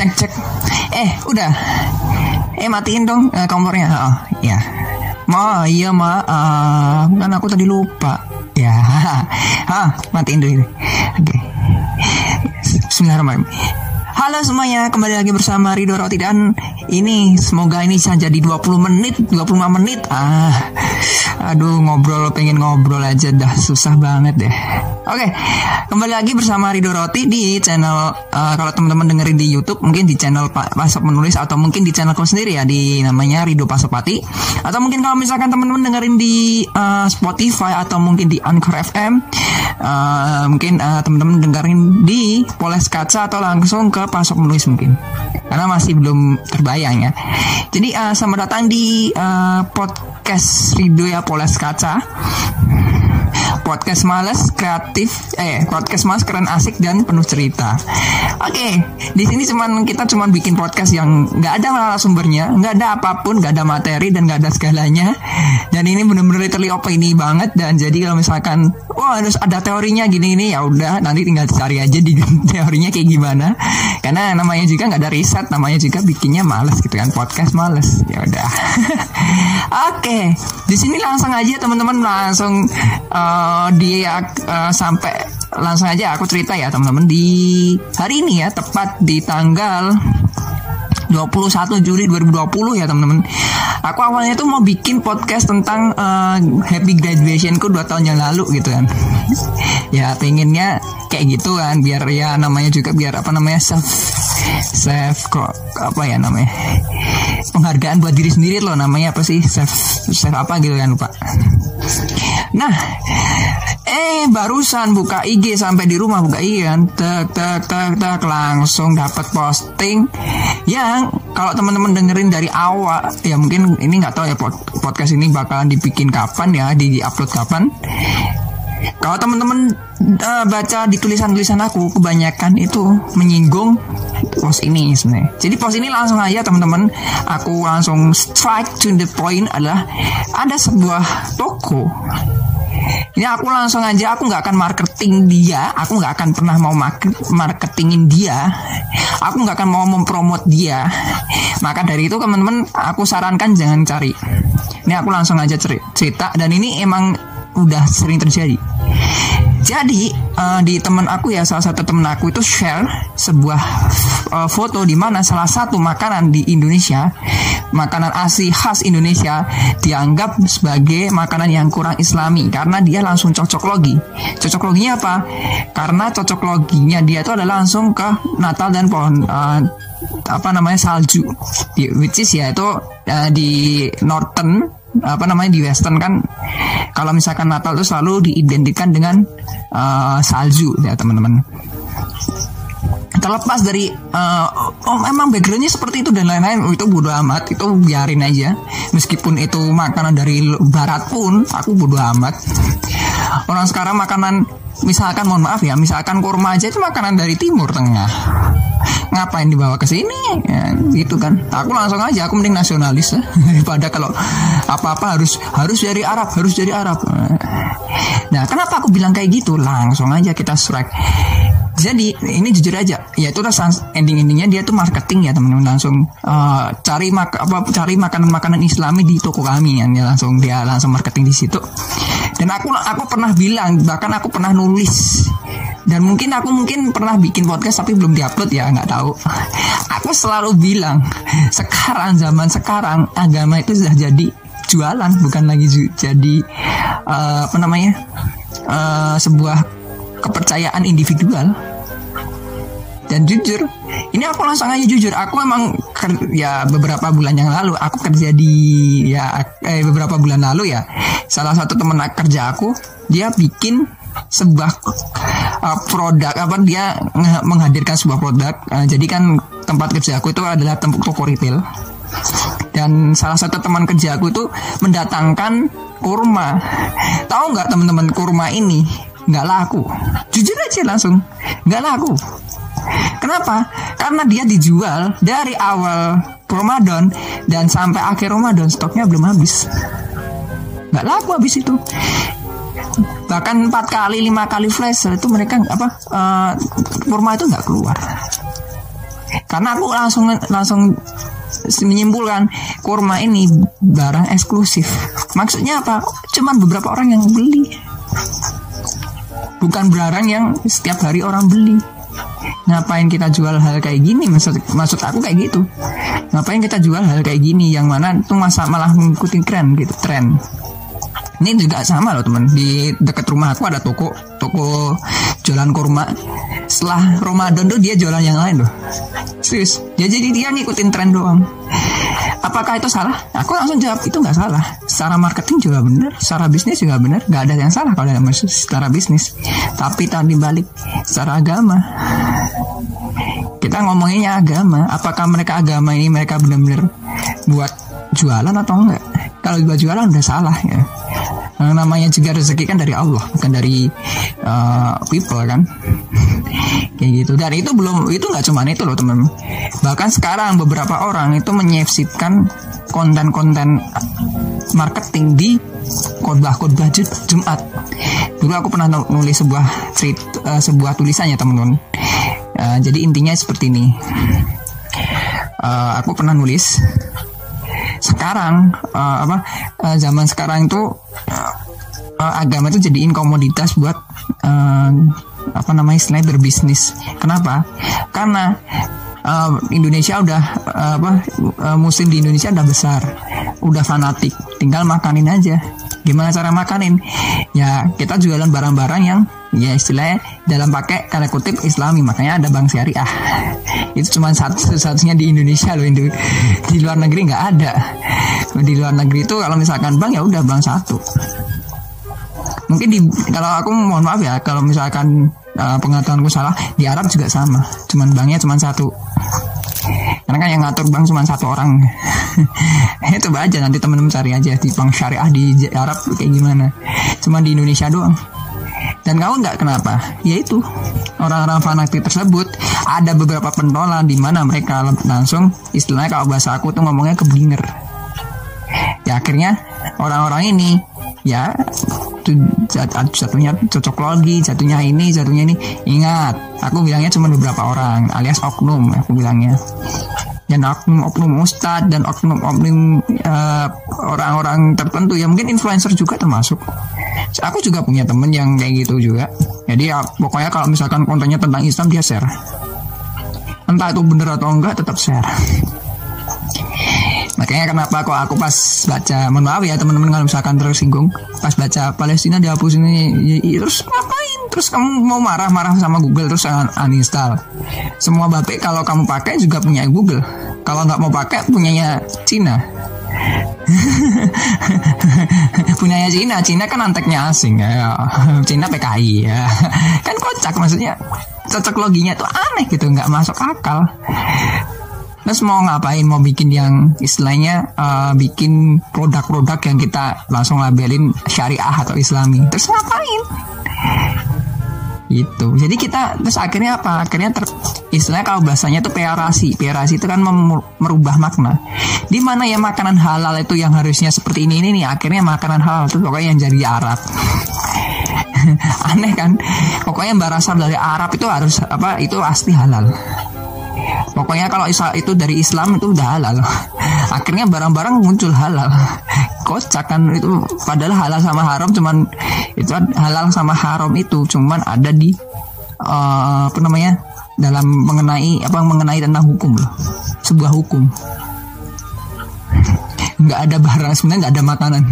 cek cek. Eh udah. Eh matiin dong uh, kompornya. Oh ya ma iya ma. Uh, kan aku tadi lupa. Ya ah matiin dulu oke. Okay. Bismillahirrahmanirrahim. Halo semuanya, kembali lagi bersama Ridho Roti dan ini semoga ini bisa jadi 20 menit, 25 menit. Ah, aduh ngobrol pengen ngobrol aja dah susah banget deh. Oke, kembali lagi bersama Ridho Roti di channel uh, kalau teman-teman dengerin di YouTube mungkin di channel Pak Pasop menulis atau mungkin di channelku sendiri ya di namanya Ridho Pasopati atau mungkin kalau misalkan teman-teman dengerin di uh, Spotify atau mungkin di Anchor FM uh, mungkin uh, teman-teman dengerin di Poles Kaca atau langsung ke Pasok Menulis mungkin karena masih belum terbayang ya. Jadi uh, selamat datang di uh, podcast Rido ya Poles Kaca podcast males kreatif eh podcast males keren asik dan penuh cerita. Oke okay, di sini cuman kita cuman bikin podcast yang nggak ada sumbernya nggak ada apa pun nggak ada materi dan nggak ada segalanya. Dan ini bener-bener literally ini banget dan jadi kalau misalkan wah harus ada teorinya gini ini ya udah nanti tinggal cari aja di teorinya kayak gimana. Karena namanya juga nggak ada riset namanya juga bikinnya males gitu kan podcast males ya udah. Oke okay. di sini langsung aja teman-teman langsung uh, di uh, sampai langsung aja aku cerita ya teman-teman di hari ini ya tepat di tanggal 21 Juli 2020 ya teman-teman. Aku awalnya tuh mau bikin podcast tentang uh, happy graduationku dua tahun yang lalu gitu kan. ya pengennya kayak gitu kan biar ya namanya juga biar apa namanya self self apa ya namanya penghargaan buat diri sendiri loh namanya apa sih self self apa gitu kan lupa. Nah, eh barusan buka IG sampai di rumah buka IG kan, tek tek tek tek langsung dapat posting yang kalau teman-teman dengerin dari awal ya mungkin ini nggak tahu ya podcast ini bakalan dibikin kapan ya, di upload kapan. Kalau teman-teman uh, baca di tulisan-tulisan aku kebanyakan itu menyinggung post ini sebenarnya. Jadi post ini langsung aja teman-teman aku langsung strike to the point adalah ada sebuah toko. Ini aku langsung aja aku nggak akan marketing dia aku nggak akan pernah mau marketingin dia. Aku nggak akan mau mempromot dia. Maka dari itu teman-teman aku sarankan jangan cari. Ini aku langsung aja cerita. Dan ini emang udah sering terjadi jadi uh, di teman aku ya salah satu teman aku itu share sebuah uh, foto di mana salah satu makanan di Indonesia, makanan asli khas Indonesia dianggap sebagai makanan yang kurang islami karena dia langsung cocok logi. Cocok loginya apa? Karena cocok loginya dia itu adalah langsung ke Natal dan pohon uh, apa namanya salju, which is ya itu uh, di Northern apa namanya di Western kan kalau misalkan Natal itu selalu diidentikan dengan uh, salju ya teman-teman. Terlepas dari uh, oh emang backgroundnya seperti itu dan lain-lain oh, itu bodo amat itu biarin aja. Meskipun itu makanan dari barat pun aku bodo amat. Orang sekarang makanan misalkan mohon maaf ya misalkan kurma aja itu makanan dari timur tengah. Ngapain dibawa ke sini? Ya, gitu kan. Aku langsung aja aku mending nasionalis ya. daripada kalau apa-apa harus harus dari Arab harus dari Arab. Nah kenapa aku bilang kayak gitu? Langsung aja kita strike jadi ini jujur aja ya itu ending endingnya dia tuh marketing ya teman-teman. Langsung uh, cari mak apa cari makanan makanan Islami di toko kami ya langsung dia langsung marketing di situ. Dan aku aku pernah bilang bahkan aku pernah nulis. Dan mungkin aku mungkin pernah bikin podcast tapi belum diupload ya nggak tahu. Aku selalu bilang sekarang zaman sekarang agama itu sudah jadi jualan bukan lagi jadi uh, apa namanya uh, sebuah kepercayaan individual dan jujur ini aku langsung aja jujur. Aku emang ya beberapa bulan yang lalu aku kerja di ya eh, beberapa bulan lalu ya salah satu teman kerja aku dia bikin sebuah uh, produk apa dia menghadirkan sebuah produk. Uh, jadi kan tempat kerja aku itu adalah tempat toko retail. Dan salah satu teman kerja aku itu mendatangkan kurma. Tahu nggak teman-teman kurma ini? Nggak laku. Jujur aja langsung. Nggak laku Kenapa? Karena dia dijual dari awal Ramadan dan sampai akhir Ramadan stoknya belum habis. Nggak laku habis itu. bahkan empat kali lima kali flash itu mereka apa uh, kurma itu nggak keluar karena aku langsung langsung menyimpulkan kurma ini barang eksklusif maksudnya apa cuman beberapa orang yang beli bukan barang yang setiap hari orang beli ngapain kita jual hal kayak gini? Maksud maksud aku kayak gitu. Ngapain kita jual hal kayak gini? Yang mana itu masa malah mengikuti tren gitu tren. Ini juga sama loh teman. Di dekat rumah aku ada toko toko jualan kurma setelah Ramadan tuh dia jualan yang lain loh. Serius. Ya jadi dia ngikutin tren doang. Apakah itu salah? Aku langsung jawab itu nggak salah. Secara marketing juga benar secara bisnis juga benar nggak ada yang salah kalau dalam secara bisnis. Tapi tadi balik secara agama. Kita ngomonginnya agama. Apakah mereka agama ini mereka benar-benar buat jualan atau enggak kalau buat jualan udah salah ya yang namanya juga rezeki kan dari Allah bukan dari uh, people kan. Kayak gitu. Dan itu belum itu nggak cuma itu loh teman. Bahkan sekarang beberapa orang itu menyiapkan konten-konten marketing di khotbah-khotbah Jumat. Dulu aku pernah nulis sebuah tweet uh, sebuah tulisannya teman-teman. Uh, jadi intinya seperti ini. Uh, aku pernah nulis. Sekarang uh, apa uh, zaman sekarang itu uh, agama itu jadiin komoditas buat uh, apa namanya selain berbisnis. Kenapa? Karena uh, Indonesia udah uh, apa uh, muslim di Indonesia udah besar, udah fanatik, tinggal makanin aja. Gimana cara makanin? Ya kita jualan barang-barang yang ya istilahnya dalam pakai kata kutip islami makanya ada bank syariah itu cuma satu satunya di Indonesia loh di luar negeri nggak ada di luar negeri itu kalau misalkan bank ya udah bank satu mungkin di kalau aku mohon maaf ya kalau misalkan uh, pengetahuanku salah di Arab juga sama. Cuman banknya cuma satu. Karena kan yang ngatur bank cuma satu orang. Itu aja nanti teman-teman cari aja di bank syariah di Arab kayak gimana. Cuma di Indonesia doang. Dan kamu nggak kenapa? Yaitu orang-orang fanatik tersebut. Ada beberapa pentolan di mana mereka langsung istilahnya kalau bahasa aku tuh ngomongnya keblinger. Ya akhirnya orang-orang ini ya satunya cocok logi, satunya ini, satunya ini. Ingat, aku bilangnya cuma beberapa orang alias oknum aku bilangnya. Dan oknum-oknum ustadz dan oknum-oknum uh, orang-orang tertentu. Ya mungkin influencer juga termasuk. Aku juga punya temen yang kayak gitu juga. Jadi ya pokoknya kalau misalkan kontennya tentang Islam dia share. Entah itu bener atau enggak tetap share makanya kenapa kok aku pas baca mohon maaf ya teman-teman kalau misalkan tersinggung. Pas baca Palestina dihapus ini terus ngapain? Terus kamu mau marah-marah sama Google terus uninstall. Semua bapak kalau kamu pakai juga punya Google. Kalau nggak mau pakai punyanya Cina. Punyanya Cina. Cina kan anteknya asing ya. Cina PKI ya. Kan kocak maksudnya cocok loginya tuh aneh gitu nggak masuk akal Terus mau ngapain? Mau bikin yang istilahnya uh, bikin produk-produk yang kita langsung labelin syariah atau islami. Terus ngapain? itu jadi kita terus akhirnya apa? Akhirnya ter, istilahnya kalau bahasanya itu peorasi peorasi itu kan merubah makna. Di mana ya makanan halal itu yang harusnya seperti ini ini nih akhirnya makanan halal itu pokoknya yang jadi Arab. Aneh kan? Pokoknya yang berasal dari Arab itu harus apa? Itu pasti halal pokoknya kalau itu dari Islam itu udah halal. Akhirnya barang-barang muncul halal. Kocak kan itu. Padahal halal sama haram cuman itu halal sama haram itu cuman ada di uh, apa namanya dalam mengenai apa mengenai tentang hukum loh. Sebuah hukum nggak ada barang sebenarnya nggak ada makanan.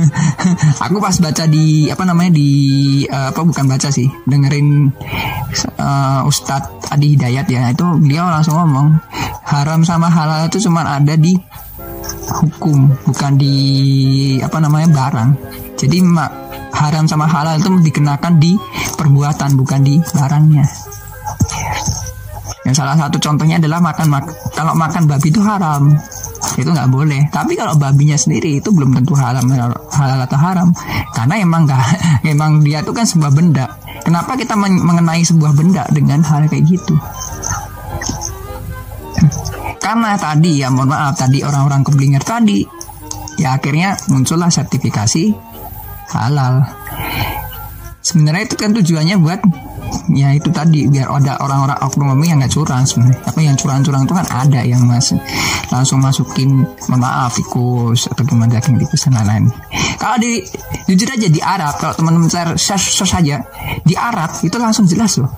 Aku pas baca di apa namanya di uh, apa bukan baca sih dengerin uh, Ustadz Adi Hidayat ya itu dia langsung ngomong haram sama halal itu cuma ada di hukum bukan di apa namanya barang. Jadi mak haram sama halal itu dikenakan di perbuatan bukan di barangnya. Yang salah satu contohnya adalah makan mak kalau makan babi itu haram itu nggak boleh. Tapi kalau babinya sendiri itu belum tentu halal halal atau haram. Karena emang nggak emang dia itu kan sebuah benda. Kenapa kita mengenai sebuah benda dengan hal kayak gitu? Karena tadi ya mohon maaf tadi orang-orang keblinger tadi ya akhirnya muncullah sertifikasi halal. Sebenarnya itu kan tujuannya buat ya itu tadi biar ada orang-orang oknum yang nggak curang sebenarnya. Apa yang curang-curang itu kan ada yang masih langsung masukin mohon maaf tikus atau gimana daging tikus dan lain-lain. Kalau di jujur aja di Arab kalau teman-teman saya search saja di Arab itu langsung jelas loh.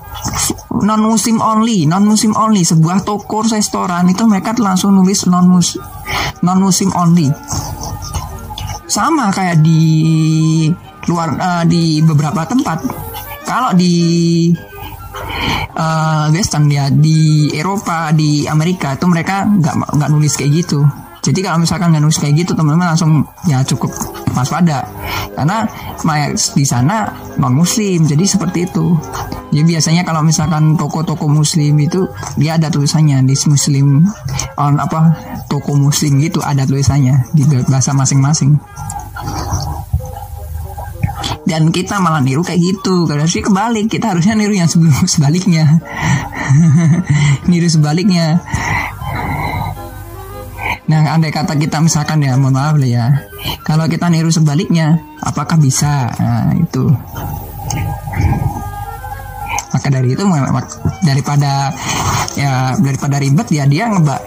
Non muslim only non muslim only sebuah toko restoran itu mereka langsung nulis non muslim non muslim only. Sama kayak di luar uh, di beberapa tempat kalau di uh, Western ya di Eropa di Amerika itu mereka nggak nggak nulis kayak gitu. Jadi kalau misalkan nggak nulis kayak gitu teman-teman langsung ya cukup waspada. Karena di sana non muslim jadi seperti itu. Jadi biasanya kalau misalkan toko-toko muslim itu dia ada tulisannya di muslim on apa toko muslim gitu ada tulisannya di bahasa masing-masing dan kita malah niru kayak gitu karena sih kebalik kita harusnya niru yang sebelum sebaliknya niru sebaliknya Nah, andai kata kita misalkan ya, mohon maaf ya. Kalau kita niru sebaliknya, apakah bisa? Nah, itu. Maka dari itu daripada ya daripada ribet ya dia ngebak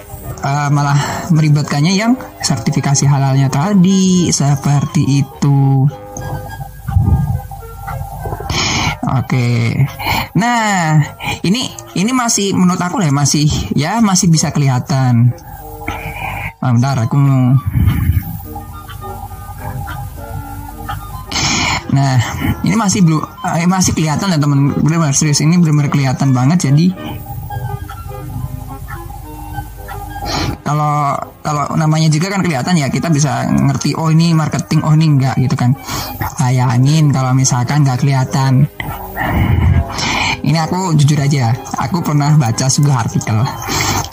uh, malah meribetkannya yang sertifikasi halalnya tadi seperti itu. Oke. Nah, ini ini masih menurut aku ya masih ya masih bisa kelihatan. Ah, bentar aku mau Nah, ini masih belum eh, masih kelihatan ya teman. Benar-benar serius ini benar-benar kelihatan banget jadi kalau kalau namanya juga kan kelihatan ya kita bisa ngerti oh ini marketing oh ini enggak gitu kan. Bayangin kalau misalkan nggak kelihatan. Ini aku jujur aja aku pernah baca sebuah artikel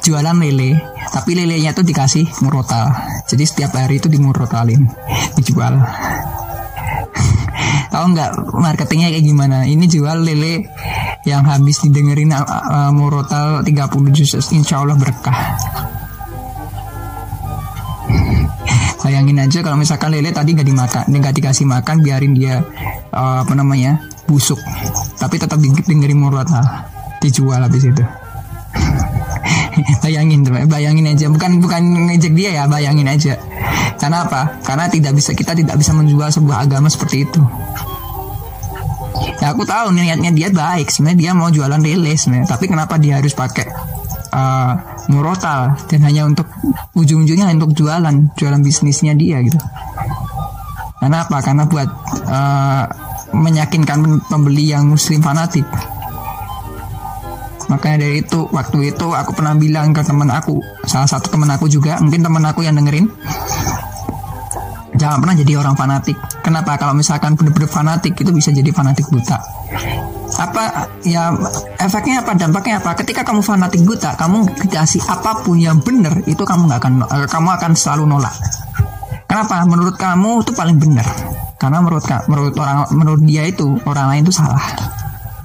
jualan lele tapi lelenya tuh dikasih murotal. Jadi setiap hari itu dimurotalin dijual. Tahu nggak marketingnya kayak gimana? Ini jual lele yang habis didengerin uh, murotal 30 juz insya Allah berkah bayangin aja kalau misalkan lele tadi nggak dimakan nggak dikasih makan biarin dia uh, apa namanya busuk. Tapi tetap dengerin murotal dijual habis itu. Bayangin bayangin aja. Bukan bukan ngejek dia ya bayangin aja. Karena apa? Karena tidak bisa kita tidak bisa menjual sebuah agama seperti itu. Ya aku tahu niatnya dia baik. Sebenarnya dia mau jualan lele sebenarnya. Tapi kenapa dia harus pakai uh, murotal dan hanya untuk ujung-ujungnya untuk jualan jualan bisnisnya dia gitu. Karena apa? Karena buat uh, meyakinkan pembeli yang muslim fanatik. Makanya dari itu waktu itu aku pernah bilang ke teman aku salah satu teman aku juga mungkin teman aku yang dengerin jangan pernah jadi orang fanatik. Kenapa? Kalau misalkan benar-benar fanatik itu bisa jadi fanatik buta apa ya efeknya apa dampaknya apa? Ketika kamu fanatik buta kamu dikasih apa pun yang benar itu kamu nggak akan eh, kamu akan selalu nolak. Kenapa? Menurut kamu itu paling benar. Karena menurut menurut orang menurut dia itu orang lain itu salah.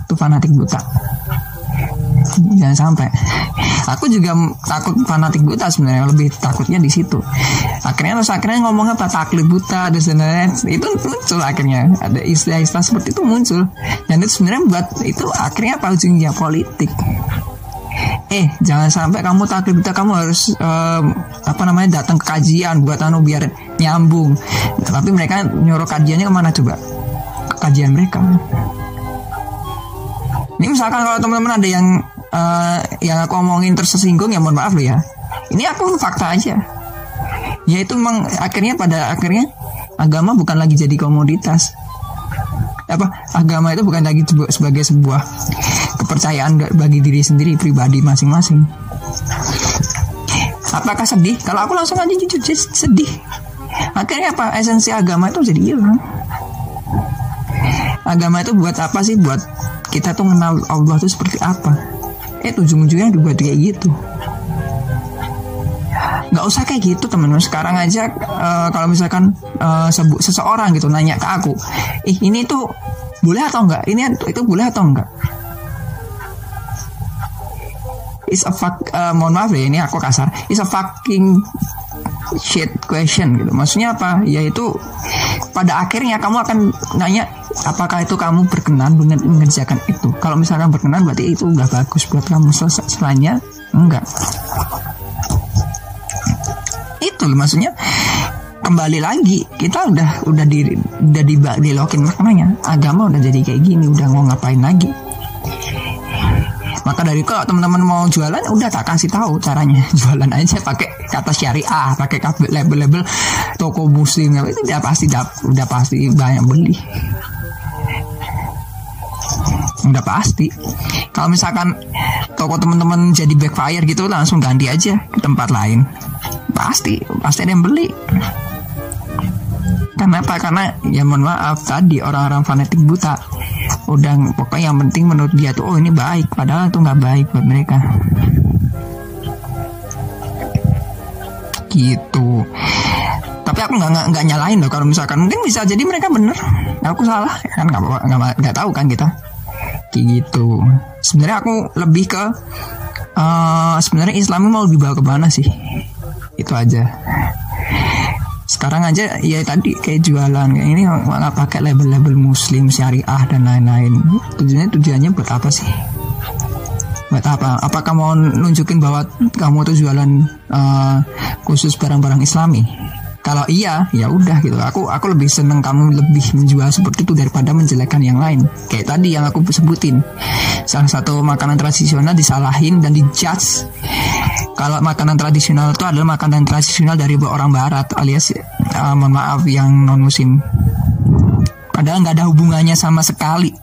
Itu fanatik buta jangan sampai. Aku juga takut fanatik buta sebenarnya lebih takutnya di situ. Akhirnya terus akhirnya ngomong apa? Taklid buta dan sebenarnya. Itu muncul akhirnya. Ada istilah-istilah seperti itu muncul. Dan itu sebenarnya buat itu akhirnya apa? Ujungnya politik. Eh jangan sampai kamu taklid buta kamu harus um, apa namanya datang ke kajian buat anu biar nyambung. Tapi mereka nyuruh kajiannya ke mana coba? Ke kajian mereka. Ini misalkan kalau teman-teman ada yang uh, yang aku omongin tersinggung ya mohon maaf loh ya. Ini aku fakta aja. Ya itu memang akhirnya pada akhirnya agama bukan lagi jadi komoditas. Apa agama itu bukan lagi sebagai sebuah kepercayaan bagi diri sendiri pribadi masing-masing. Apakah sedih? Kalau aku langsung aja jujur sedih. Akhirnya apa? Esensi agama itu jadi hilang. Agama itu buat apa sih? Buat kita tuh kenal Allah itu seperti apa? Eh ujung-ujungnya dibuat kayak gitu. Nggak usah kayak gitu teman-teman. Sekarang aja uh, kalau misalkan uh, seseorang gitu nanya ke aku ih ini tuh boleh atau enggak ini itu boleh atau enggak is a fuck uh, mohon maaf ya ini aku kasar. Is a fucking shit question gitu maksudnya apa yaitu pada akhirnya kamu akan nanya apakah itu kamu berkenan dengan mengerjakan itu kalau misalkan berkenan berarti itu udah bagus buat kamu selainnya enggak itu maksudnya kembali lagi kita udah udah di udah di dilokin maknanya agama udah jadi kayak gini udah mau ngapain lagi maka dari kalau teman-teman mau jualan udah tak kasih tahu caranya. Jualan aja pakai kata syariah pakai label-label toko muslim. Itu udah pasti udah pasti banyak beli. Udah pasti. Kalau misalkan toko teman-teman jadi backfire gitu langsung ganti aja ke tempat lain. Pasti pasti ada yang beli. Kenapa? Karena ya mohon maaf tadi orang-orang fanatik buta udah pokoknya yang penting menurut dia tuh oh ini baik. Padahal itu nggak baik buat mereka. Gitu. Tapi aku nggak nggak nyalain loh kalau misalkan. Mungkin bisa jadi mereka bener. Aku salah kan? Nggak nggak nggak tahu kan kita. Kayak gitu. Sebenarnya aku lebih ke uh, sebenarnya Islam mau dibawa ke mana sih? Itu aja sekarang aja ya tadi kayak jualan kayak ini malah pakai label-label muslim syariah dan lain-lain. Tujuannya tujuannya buat apa sih? Buat apa? Apakah mau nunjukin bahwa kamu tuh jualan uh, khusus barang-barang islami kalau iya ya udah gitu. Aku aku lebih seneng kamu lebih menjual seperti itu daripada menjelekkan yang lain. Kayak tadi yang aku sebutin. Salah satu makanan tradisional disalahin dan dijudge. Kalau makanan tradisional itu adalah makanan tradisional dari orang barat alias uh, mohon maaf yang non muslim padahal nggak ada hubungannya sama sekali.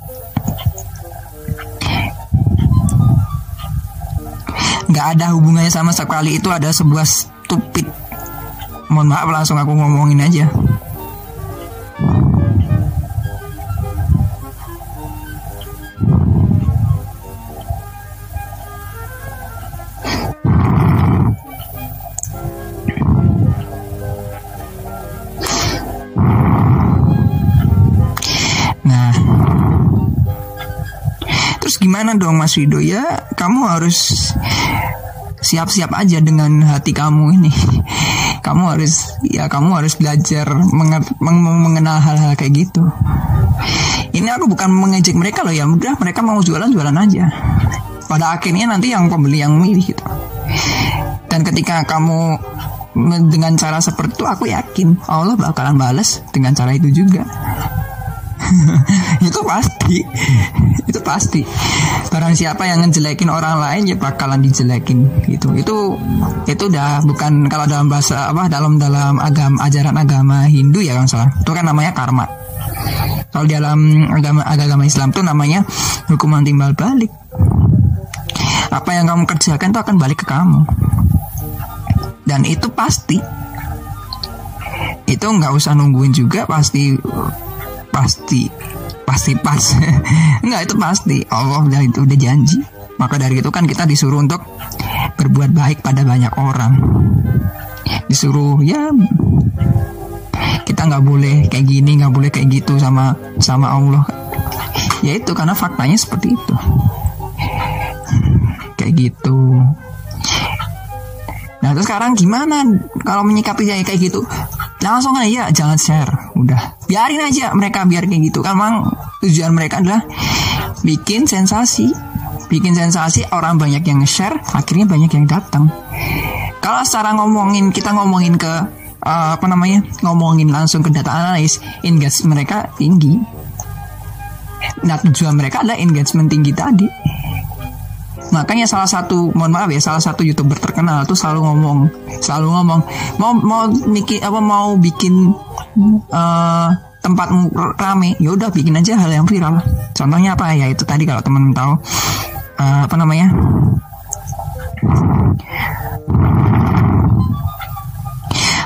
Nggak ada hubungannya sama sekali. Itu ada sebuah stupid mohon maaf langsung aku ngomongin aja Nah, terus gimana dong Mas Rido ya? Kamu harus siap-siap aja dengan hati kamu ini kamu harus ya kamu harus belajar mengenal hal-hal kayak gitu. Ini aku bukan mengejek mereka loh ya udah mereka mau jualan jualan aja. Pada akhirnya nanti yang pembeli yang milih gitu. Dan ketika kamu dengan cara seperti itu aku yakin Allah bakalan balas dengan cara itu juga itu pasti. Itu pasti. Barang siapa yang ngejelekin orang lain ya bakalan dijelekin gitu. Itu itu udah bukan kalau dalam bahasa apa dalam dalam agama ajaran agama Hindu ya kan salah itu kan namanya karma. Kalau dalam agama agama Islam tuh namanya hukuman timbal balik. Apa yang kamu kerjakan itu akan balik ke kamu. Dan itu pasti. Itu nggak usah nungguin juga pasti pasti pasti pas. Nggak itu pasti. Allah udah itu udah janji. Maka dari itu kan kita disuruh untuk berbuat baik pada banyak orang. Disuruh ya kita nggak boleh kayak gini nggak boleh kayak gitu sama sama Allah. Ya itu karena faktanya seperti itu. Kayak gitu. Nah terus sekarang gimana kalau menyikapi kayak gitu? Langsung aja jangan share udah. Biarin aja mereka biar kayak gitu. Kan memang tujuan mereka adalah bikin sensasi. Bikin sensasi orang banyak yang share akhirnya banyak yang datang. Kalau secara ngomongin kita ngomongin ke uh, apa namanya ngomongin langsung ke data analis engagement mereka tinggi. Nah tujuan mereka adalah engagement tinggi tadi. Makanya salah satu mohon maaf ya salah satu youtuber terkenal tuh selalu ngomong selalu ngomong mau mau mikir apa mau bikin uh, tempatmu rame ya udah bikin aja hal yang viral contohnya apa? Ya itu tadi kalau temen tahu. Uh, apa namanya?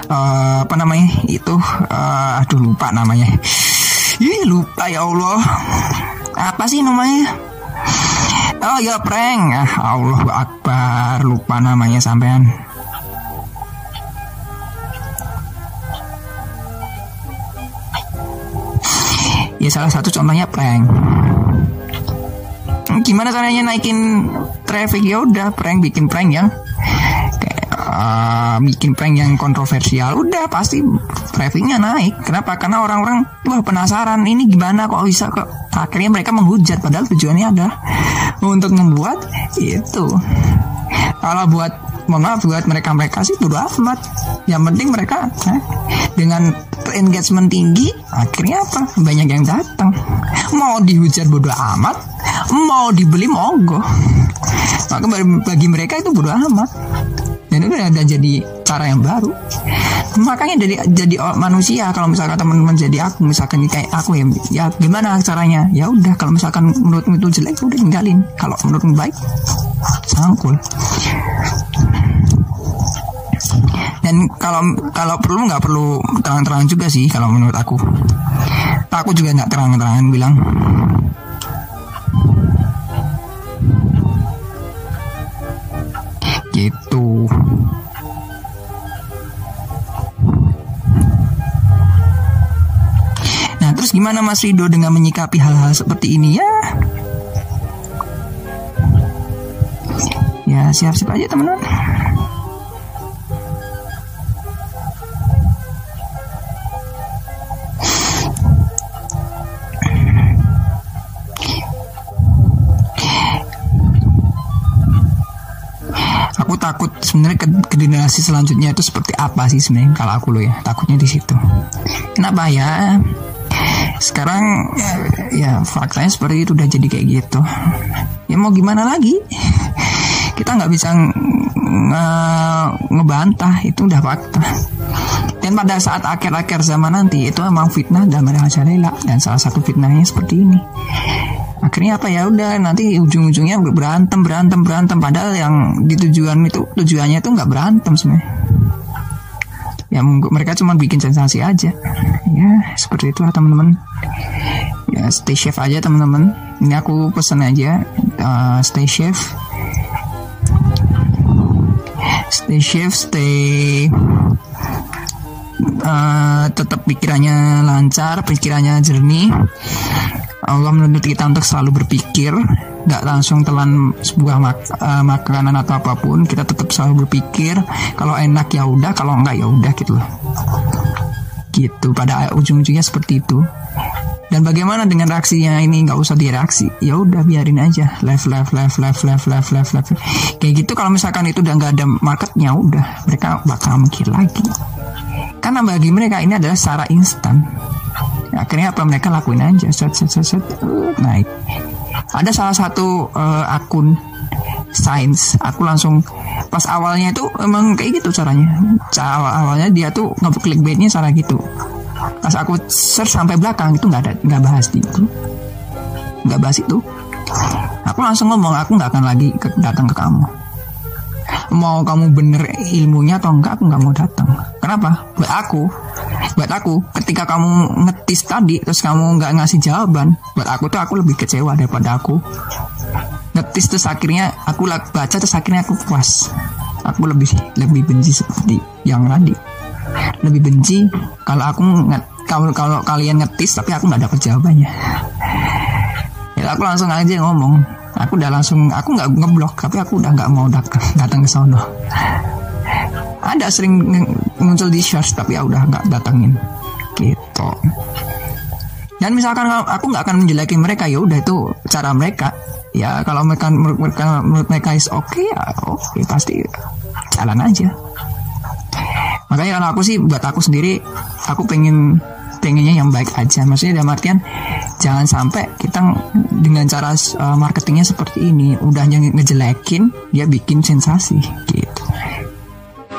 Uh, apa namanya? Itu uh, aduh lupa namanya. Ih, lupa ya Allah. Apa sih namanya? Oh ya prank. Ah, Allah Akbar. Lupa namanya sampean Ya salah satu contohnya prank. Gimana caranya naikin traffic? Ya udah prank bikin prank yang uh, bikin prank yang kontroversial. Udah pasti trafficnya naik. Kenapa? Karena orang-orang wah penasaran. Ini gimana kok bisa kok? Akhirnya mereka menghujat. Padahal tujuannya adalah untuk membuat itu. Kalau buat mohon maaf buat mereka-mereka sih bodo amat. Yang penting mereka eh, dengan engagement tinggi akhirnya apa? Banyak yang datang. Mau dihujat bodo amat mau dibeli monggo maka bagi mereka itu bodo amat. Dan itu ada jadi cara yang baru. Makanya jadi jadi manusia kalau misalkan teman-teman jadi aku misalkan kayak aku ya ya gimana caranya? Ya udah kalau misalkan menurutmu itu jelek udah tinggalin. Kalau menurutmu baik sangkul dan kalau kalau perlu nggak perlu terang-terangan juga sih kalau menurut aku. Aku juga nggak terang-terangan bilang. Gitu. Nah terus gimana Mas Rido dengan menyikapi hal-hal seperti ini? Ya. Ya siap-siap aja teman-teman sebenarnya ke, ke generasi selanjutnya itu seperti apa sih sebenarnya kalau aku lo ya? Takutnya di situ. Kenapa? Ya sekarang ya, ya faktanya seperti itu udah jadi kayak gitu. Ya mau gimana lagi? Kita nggak bisa nge ngebantah itu udah fakta. Dan pada saat akhir-akhir zaman nanti itu emang fitnah dan merajalela dan salah satu fitnahnya seperti ini akhirnya apa ya udah nanti ujung-ujungnya berantem berantem berantem. Padahal yang di tujuan itu tujuannya itu nggak berantem sebenarnya. Ya mereka cuma bikin sensasi aja. Ya seperti itu teman-teman. Ya stay safe aja teman-teman. Ini aku pesan aja uh, stay safe. Stay safe stay uh, tetap pikirannya lancar pikirannya jernih Allah menuntut kita untuk selalu berpikir, nggak langsung telan sebuah mak uh, makanan atau apa pun, kita tetap selalu berpikir. Kalau enak ya udah, kalau enggak ya udah gitu loh. Gitu. Pada ujung-ujungnya seperti itu. Dan bagaimana dengan reaksinya ini nggak usah direaksi, ya udah biarin aja. Left, left, left, left, left, left, left, left. Kayak gitu kalau misalkan itu udah nggak ada marketnya, udah mereka bakal mikir lagi. Karena bagi mereka ini adalah secara instan akhirnya apa mereka lakuin aja. Set set set set. Naik. Ada salah satu uh, akun sains. Aku langsung pas awalnya itu emang kayak gitu caranya. Awal awalnya dia tuh nggak clickbaitnya cara gitu. Pas aku search sampai belakang itu nggak ada nggak bahas itu. Nggak bahas itu. Aku langsung ngomong aku nggak akan lagi ke, datang ke kamu. Mau kamu bener ilmunya atau enggak aku nggak mau datang. Kenapa? Buat aku buat aku. Ketika kamu ngetis tadi terus kamu nggak ngasih jawaban buat aku tuh aku lebih kecewa daripada aku. Ngetis terus akhirnya aku baca terus akhirnya aku puas. Aku lebih lebih benci seperti yang tadi. Lebih benci kalau aku nget kalau kalau kalian ngetis tapi aku nggak dapet jawabannya. Ya aku langsung aja ngomong. Aku udah langsung aku nggak ngeblok tapi aku udah nggak mau datang ke sono ada sering muncul di share tapi ya udah nggak datangin. Gitu. Dan misalkan aku nggak akan menjelekin mereka ya udah itu cara mereka. Ya kalau mereka menurut mereka menurut mereka is oke okay, ya oke okay, pasti jalan aja. Makanya kalau aku sih buat aku sendiri aku pengen pengennya yang baik aja. Maksudnya dalam artian jangan sampai kita dengan cara uh, marketingnya seperti ini udah ngejelekin dia bikin sensasi gitu